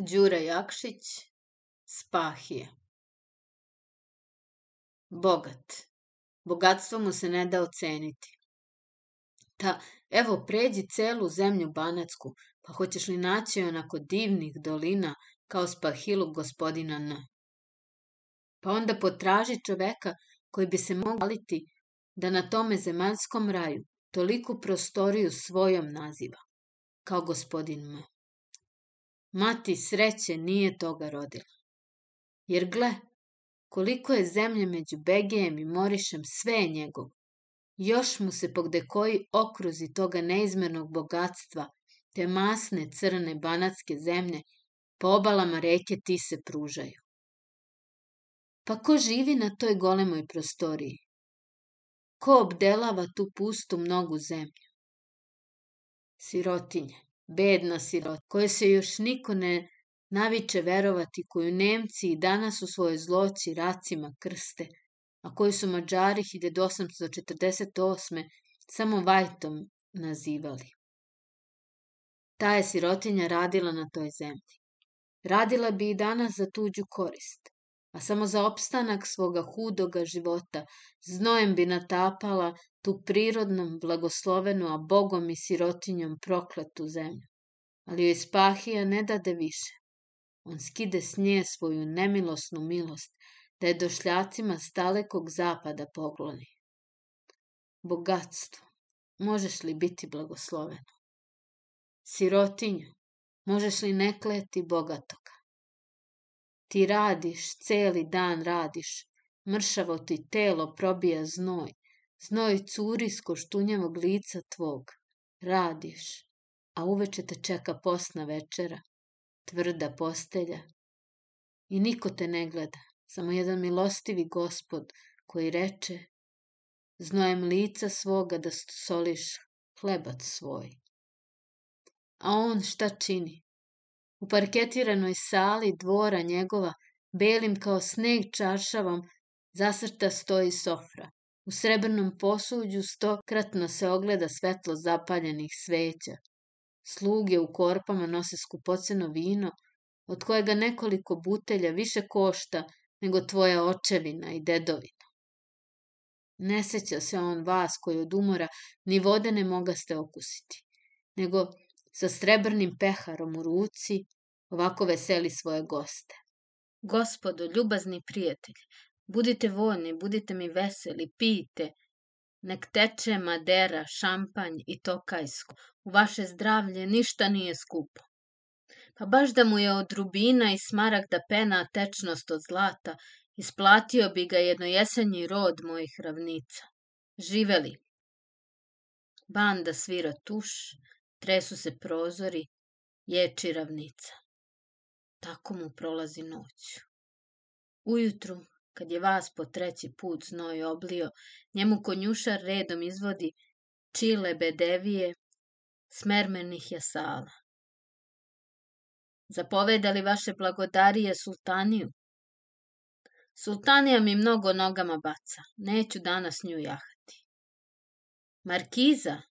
Đura Jakšić, Spahije. Bogat. Bogatstvo mu se ne da oceniti. Ta, evo, pređi celu zemlju Banatsku, pa hoćeš li naći onako divnih dolina kao Spahilu gospodina N. Pa onda potraži čoveka koji bi se mogaliti da na tome zemaljskom raju toliku prostoriju svojom naziva, kao gospodin M. Mati sreće nije toga rodila. Jer gle, koliko je zemlje među Begejem i Morišem, sve je njegov. Još mu se pogde koji okruzi toga neizmernog bogatstva, te masne crne banatske zemlje, po obalama reke ti se pružaju. Pa ko živi na toj golemoj prostoriji? Ko obdelava tu pustu mnogu zemlju? Sirotinje bedna sirota, koje se još niko ne naviče verovati, koju Nemci i danas u svojoj zloći racima krste, a koju su Mađari 1848. samo Vajtom nazivali. Ta je sirotinja radila na toj zemlji. Radila bi i danas za tuđu korist, a samo za opstanak svoga hudoga života, znojem bi natapala tu prirodnom, blagoslovenu, a bogom i sirotinjom prokletu zemlju. Ali joj spahija ne dade više. On skide s nje svoju nemilosnu milost, da je došljacima s dalekog zapada pokloni. Bogatstvo, možeš li biti blagosloveno? Sirotinju, možeš li ne kleti bogatoga? Ti radiš, celi dan radiš, mršavo ti telo probija znoj, znoj curi s koštunjavog lica tvog. Radiš, a uveče te čeka posna večera, tvrda postelja. I niko te ne gleda, samo jedan milostivi gospod koji reče znojem lica svoga da soliš hlebac svoj. A on šta čini? U parketiranoj sali dvora njegova, belim kao sneg čaršavom, zasrta stoji sofra. U srebrnom posuđu stokratno se ogleda svetlo zapaljenih sveća. Sluge u korpama nose skupoceno vino, od kojega nekoliko butelja više košta nego tvoja očevina i dedovina. Ne seća se on vas koji od umora ni vode ne mogaste okusiti, nego sa srebrnim peharom u ruci, ovako veseli svoje goste. Gospodo, ljubazni prijatelji, budite voljni, budite mi veseli, pijte, nek teče madera, šampanj i tokajsko. U vaše zdravlje ništa nije skupo. Pa baš da mu je od rubina i smaragda pena tečnost od zlata, isplatio bi ga jednojesenji rod mojih ravnica. Živeli. Banda svira tuš, tresu se prozori, ječi ravnica. Tako mu prolazi noć. Ujutru, kad je vas po treći put znoj oblio, njemu konjušar redom izvodi čile bedevije, smermenih jasala. Zapovedali vaše blagodarije sultaniju? Sultanija mi mnogo nogama baca, neću danas nju jahati. Markiza,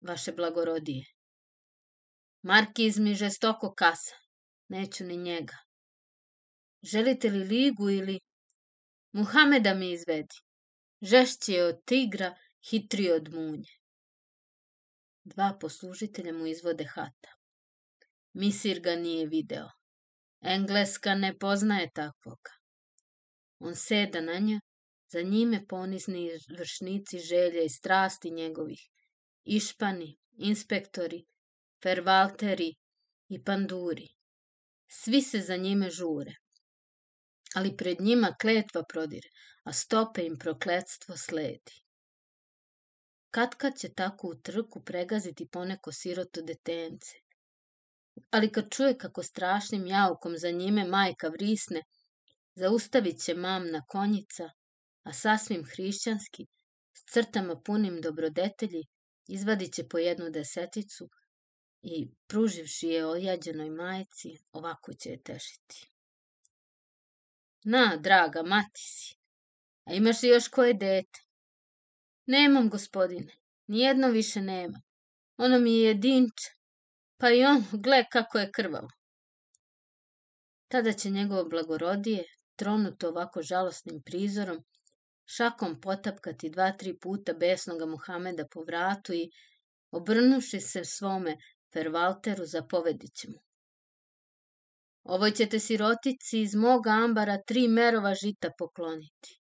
vaše blagorodije, Markiz mi žestoko kasa. Neću ni njega. Želite li ligu ili... Muhameda mi izvedi. Žešći je od tigra, hitri od munje. Dva poslužitelja mu izvode hata. Misir ga nije video. Engleska ne poznaje takvoga. On seda na nja, za njime ponizni vršnici želje i strasti njegovih, išpani, inspektori, fervalteri i panduri. Svi se za njime žure. Ali pred njima kletva prodire, a stope im prokletstvo sledi. Kad kad će tako u trku pregaziti poneko siroto detence. Ali kad čuje kako strašnim jaukom za njime majka vrisne, zaustavit će mamna konjica, a sasvim hrišćanski, s crtama punim dobrodetelji, izvadit će po jednu deseticu i pruživši je ojađenoj majici, ovako će je tešiti. Na, draga, mati si. A imaš li još koje dete? Nemam, gospodine. Nijedno više nema. Ono mi je jedinče. Pa i on, gle kako je krvavo. tada će njegovo blagorodije, tronuto ovako žalostnim prizorom, šakom potapkati dva, tri puta besnoga Muhameda po vratu i, obrnuši se svome Fervalteru, zapovedit će mu. Ovoj ćete sirotici iz moga ambara tri merova žita pokloniti.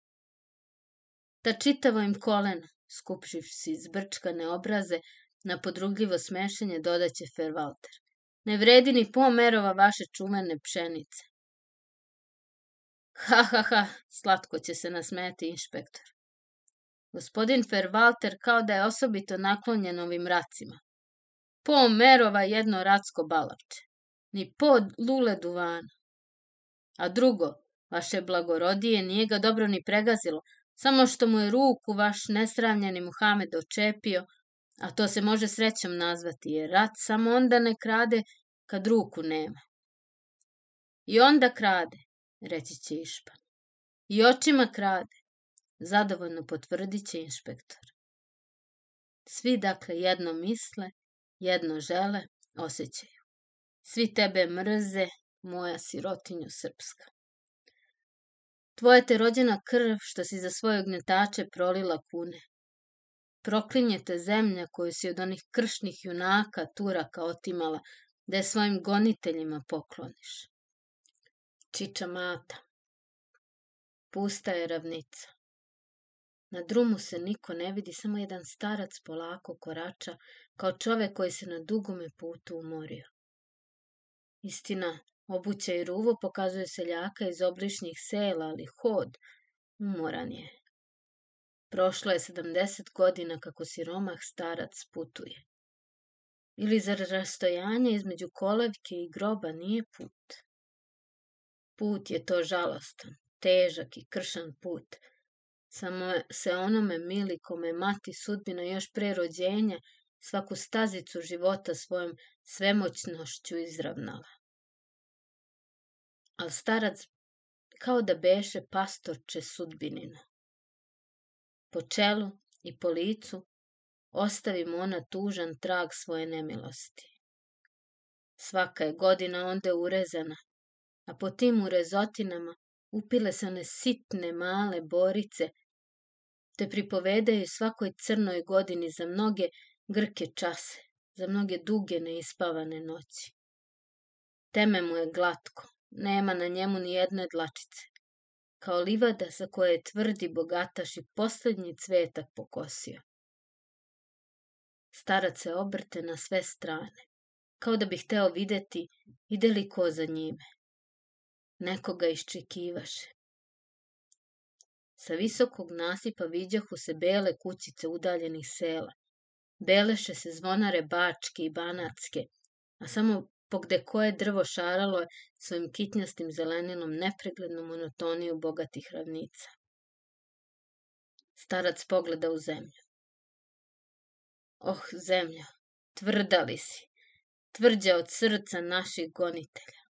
Ta čitavo im koleno, skupšivši zbrčkane obraze, na podrugljivo smešenje dodaće Fervalter. Ne vredi ni po merova vaše čumene pšenice. Ha, ha, ha, slatko će se nasmeti inšpektor. Gospodin Fervalter kao da je osobito naklonjen ovim racima. Po merova jedno racko balavče ni pod lule duvana. A drugo, vaše blagorodije nije ga dobro ni pregazilo, samo što mu je ruku vaš nesravljeni Muhamed očepio, a to se može srećom nazvati, jer rat samo onda ne krade kad ruku nema. I onda krade, reći će Išpan. I očima krade, zadovoljno potvrdit će inšpektor. Svi dakle jedno misle, jedno žele, osjećaju. Svi tebe mrze, moja sirotinju srpska. Tvoje te rođena krv što si za svoje ognjetače prolila kune. Proklinjete zemlja koju si od onih kršnih junaka Turaka otimala, da je svojim goniteljima pokloniš. Čiča mata. Pusta je ravnica. Na drumu se niko ne vidi, samo jedan starac polako korača, kao čovek koji se na dugome putu umorio. Istina, obuća i ruvo pokazuje seljaka iz obližnjih sela, ali hod umoran je. Prošlo je sedamdeset godina kako siromah starac putuje. Ili zar rastojanje između kolevke i groba nije put? Put je to žalostan, težak i kršan put. Samo se onome mili kome mati sudbina još pre rođenja svaku stazicu života svojom svemoćnošću izravnala. Al starac kao da beše pastorče sudbinina. Po čelu i po licu ostavi mu ona tužan trag svoje nemilosti. Svaka je godina onda urezana, a po tim urezotinama upile se one sitne male borice, te pripovedaju svakoj crnoj godini za mnoge grke čase, za mnoge duge neispavane noći. Teme mu je glatko, nema na njemu ni jedne dlačice, kao livada sa koje je tvrdi bogataš i poslednji cvetak pokosio. Starac se obrte na sve strane, kao da bi hteo videti ide li ko za njime. Nekoga iščekivaše. Sa visokog nasipa viđahu se bele kućice udaljenih sela. Beleše se zvonare bačke i banatske, a samo pogde koje drvo šaralo je svojim kitnjastim zeleninom nepreglednu monotoniju bogatih ravnica. Starac pogleda u zemlju. Oh, zemlja, tvrda li si, tvrđa od srca naših gonitelja.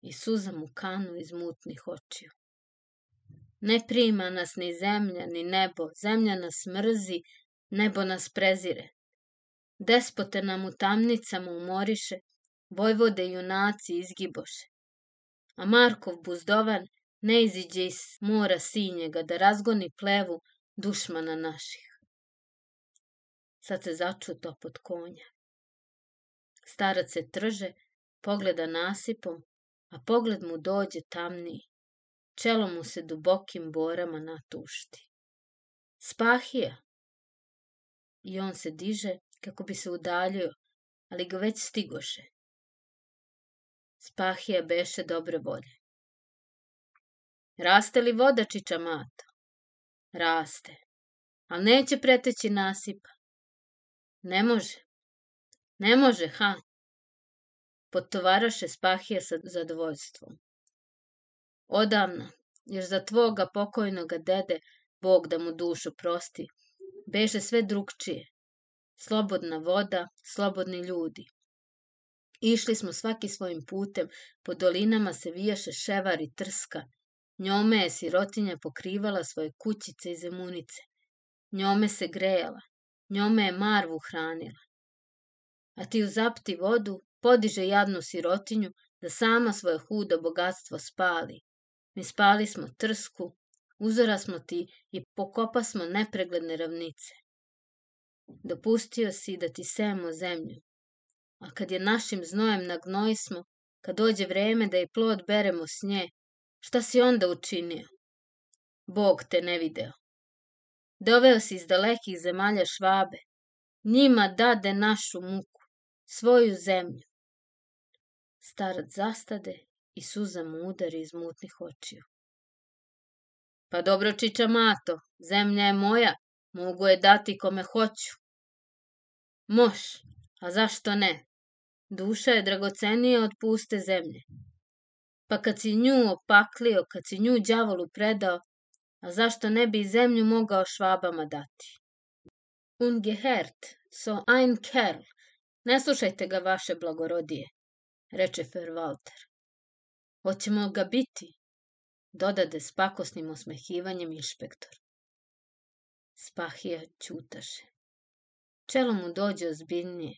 I suza mu kanu iz mutnih očiju. Ne prima nas ni zemlja, ni nebo, zemlja nas mrzi, nebo nas prezire. Despote nam u tamnicama umoriše, Vojvode junaci izgiboše. A Markov buzdovan ne iziđe iz mora sinjega da razgoni plevu dušmana naših. Sad se začuto pod konja. Starac se trže, pogleda nasipom, a pogled mu dođe tamniji. Čelo mu se dubokim borama natušti. Spahija! I on se diže kako bi se udaljio, ali ga već stigoše. Spahija beše dobre volje. Raste li voda čiča mato? Raste, ali neće preteći nasipa. Ne može, ne može, ha. Potovaraše Spahija sa zadovoljstvom. Odavno, jer za tvoga pokojnoga dede, Bog da mu dušu prosti, beže sve drugčije. Slobodna voda, slobodni ljudi. Išli smo svaki svojim putem, po dolinama se vijaše ševar i trska. Njome je sirotinja pokrivala svoje kućice i zemunice. Njome se grejala, njome je marvu hranila. A ti u zapti vodu podiže jadnu sirotinju da sama svoje hudo bogatstvo spali. Mi spali smo trsku, uzora smo ti i pokopa smo nepregledne ravnice. Dopustio si da ti sejemo zemlju, a kad je našim znojem nagnojismo, kad dođe vreme da i plod beremo s nje, šta si onda učinio? Bog te ne video. Doveo si iz dalekih zemalja švabe, njima dade našu muku, svoju zemlju. Starac zastade i suza mu udari iz mutnih očiju. Pa dobro, čiča mato, zemlja je moja, mogu je dati kome hoću. Moš, a zašto ne? Duša je dragocenija od puste zemlje. Pa kad si nju opaklio, kad si nju đavolu predao, a zašto ne bi zemlju mogao švabama dati? Ungehert, so ein Kerl, ne slušajte ga vaše blagorodije, reče Walter. Hoćemo ga biti, dodade s pakosnim osmehivanjem inšpektor. Spahija čutaše. Čelo mu dođe ozbiljnije.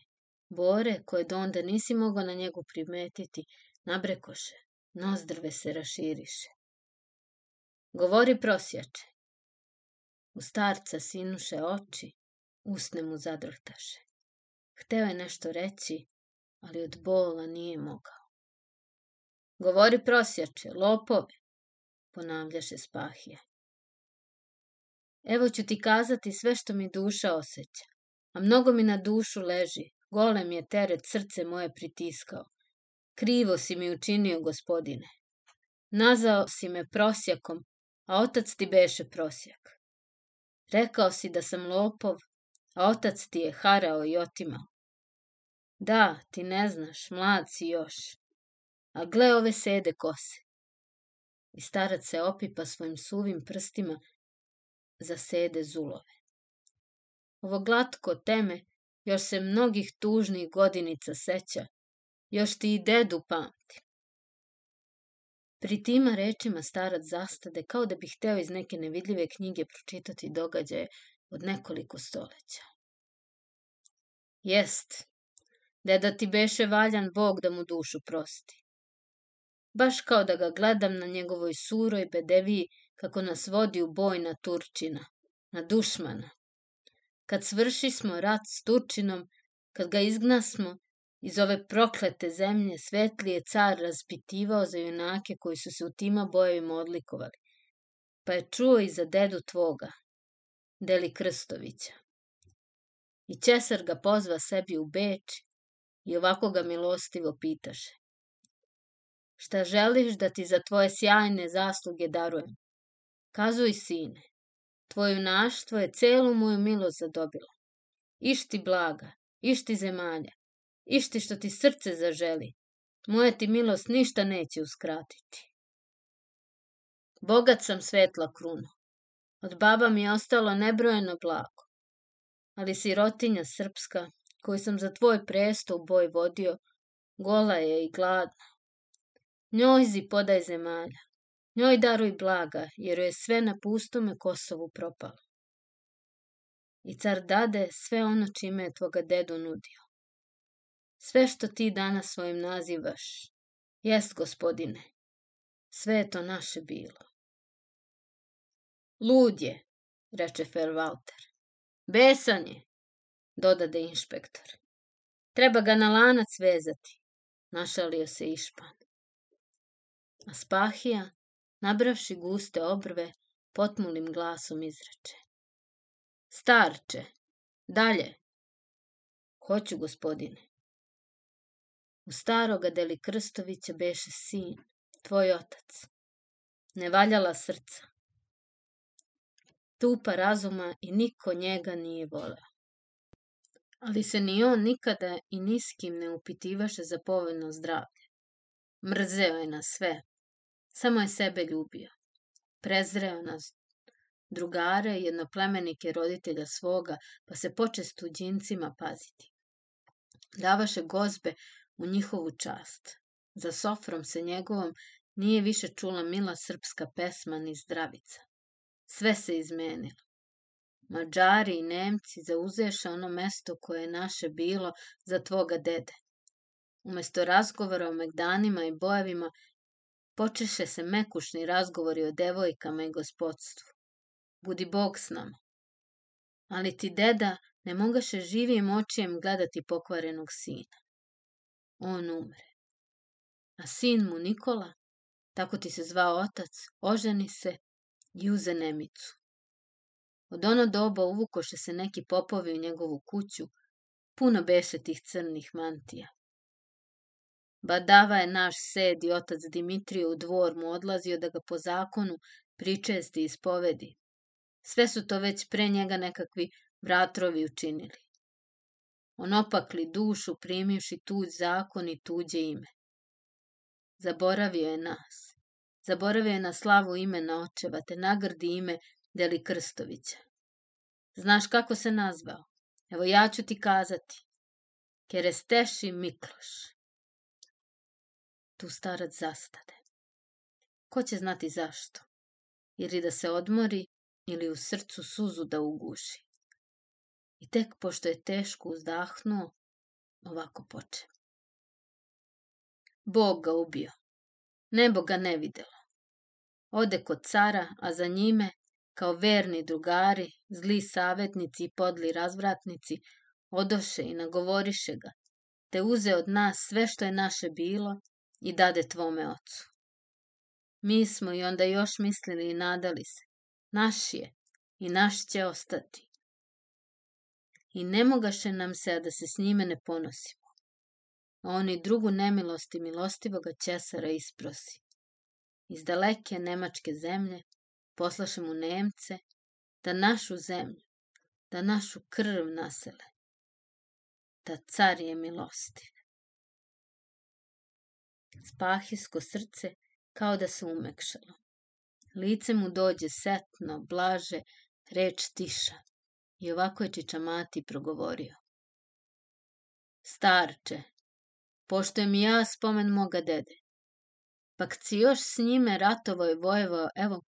Bore, koje do onda nisi mogao na njegu primetiti, nabrekoše, nozdrve se raširiše. Govori prosjače. U starca sinuše oči, usne mu zadrhtaše. Hteo je nešto reći, ali od bola nije mogao. Govori prosjače, lopove, ponavljaše Spahija. Evo ću ti kazati sve što mi duša osjeća, a mnogo mi na dušu leži, golem je teret srce moje pritiskao. Krivo si mi učinio, gospodine. Nazao si me prosjakom, a otac ti beše prosjak. Rekao si da sam lopov, a otac ti je harao i otimao. Da, ti ne znaš, mlad si još. A gle ove sede kose. I starac se opipa svojim suvim prstima za sede zulove. Ovo glatko teme još se mnogih tužnih godinica seća, još ti i dedu pamti. Pri tima rečima starac zastade kao da bi hteo iz neke nevidljive knjige pročitati događaje od nekoliko stoleća. Jest, deda ti beše valjan Bog da mu dušu prosti baš kao da ga gledam na njegovoj suroj bedeviji kako nas vodi u boj na Turčina, na dušmana. Kad svrši smo rat s Turčinom, kad ga izgnasmo iz ove proklete zemlje, svetli je car raspitivao za junake koji su se u tima bojevima odlikovali. Pa je čuo i za dedu tvoga, Deli Krstovića. I Česar ga pozva sebi u Beč i ovako ga milostivo pitaše šta želiš da ti za tvoje sjajne zasluge darujem. Kazuj, sine, tvoju naštvo je celu moju milost zadobilo. Išti blaga, išti zemalja, išti što ti srce zaželi, moja ti milost ništa neće uskratiti. Bogat sam svetla kruna, od baba mi je ostalo nebrojeno blago, ali sirotinja srpska, koju sam za tvoj presto u boj vodio, gola je i gladna. Njoj zi podaj zemalja, njoj daruj blaga, jer je sve na pustome Kosovu propalo. I car dade sve ono čime je tvoga dedu nudio. Sve što ti danas svojim nazivaš, jest gospodine, sve je to naše bilo. Lud je, reče Walter. Besan je, dodade inšpektor. Treba ga na lanac vezati, našalio se Išpan. A Spahija, nabravši guste obrve, potmulim glasom izreče. Starče, dalje. Hoću, gospodine. U staroga Deli Krstovića beše sin, tvoj otac. Nevaljala srca. Tupa razuma i niko njega nije voleo. Ali se ni on nikada i niskim ne upitivaše za povoljno zdravlje. Mrzeo je na sve, Samo je sebe ljubio. Prezreo nas drugare i jednoplemenike roditelja svoga, pa se poče s tuđincima paziti. Davaše gozbe u njihovu čast. Za sofrom se njegovom nije više čula mila srpska pesma ni zdravica. Sve se izmenilo. Mađari i Nemci zauzeše ono mesto koje je naše bilo za tvoga dede. Umesto razgovora o megdanima i bojevima, počeše se mekušni razgovori o devojkama i gospodstvu. Budi Bog s nama. Ali ti deda ne mogaše živijim očijem gledati pokvarenog sina. On umre. A sin mu Nikola, tako ti se zvao otac, oženi se i uze nemicu. Od ono doba uvukoše se neki popovi u njegovu kuću, puno beše tih crnih mantija. Badava je naš sed i otac Dimitrije u dvor mu odlazio da ga po zakonu pričesti i ispovedi. Sve su to već pre njega nekakvi vratrovi učinili. On opakli dušu primivši tuđ zakon i tuđe ime. Zaboravio je nas. Zaboravio je na slavu imena očeva, te nagrdi ime Deli Krstovića. Znaš kako se nazvao? Evo ja ću ti kazati. Keresteši Mikloš. Tu starac zastade. Ko će znati zašto? Ili da se odmori, ili u srcu suzu da uguši. I tek pošto je teško uzdahnuo, ovako poče. Bog ga ubio. Nebo ga ne videlo. Ode kod cara, a za njime, kao verni drugari, zli savetnici i podli razvratnici, odoše i nagovoriše ga, te uze od nas sve što je naše bilo i dade tvome ocu. Mi smo i onda još mislili i nadali se. Naš je i naš će ostati. I ne mogaše nam se, a da se s njime ne ponosimo. A on i drugu nemilost i milostivoga Ćesara isprosi. Iz daleke nemačke zemlje poslaše mu Nemce da našu zemlju, da našu krv nasele. Da car je milostiv. Spahisko srce kao da se umekšalo. Lice mu dođe setno, blaže, reč tiša. I ovako je Čičamati progovorio. Starče, poštojem i ja spomen moga dede. Pa si još s njime ratovo i vojevao, evo,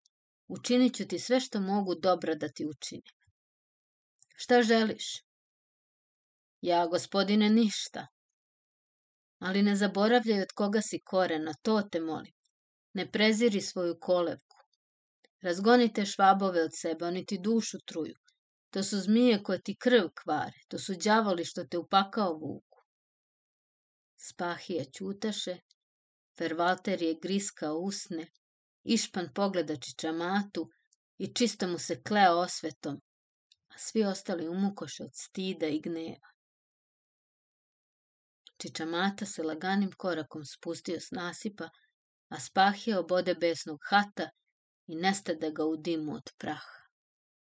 učinit ću ti sve što mogu dobro da ti učinim. Šta želiš? Ja, gospodine, ništa. Ali ne zaboravljaj od koga si korena, to te molim. Ne preziri svoju kolevku. Razgonite švabove od sebe, oni ti dušu truju. To su zmije koje ti krv kvare, to su đavoli što te upakao vuku. Spahija ćutaše, Fervalter je griskao usne, Išpan pogleda čičamatu i čisto mu se kleo osvetom, a svi ostali umukoše od stida i gneva. Čičamata se laganim korakom spustio s nasipa, a spahija obode besnog hata i nestade ga u dimu od praha.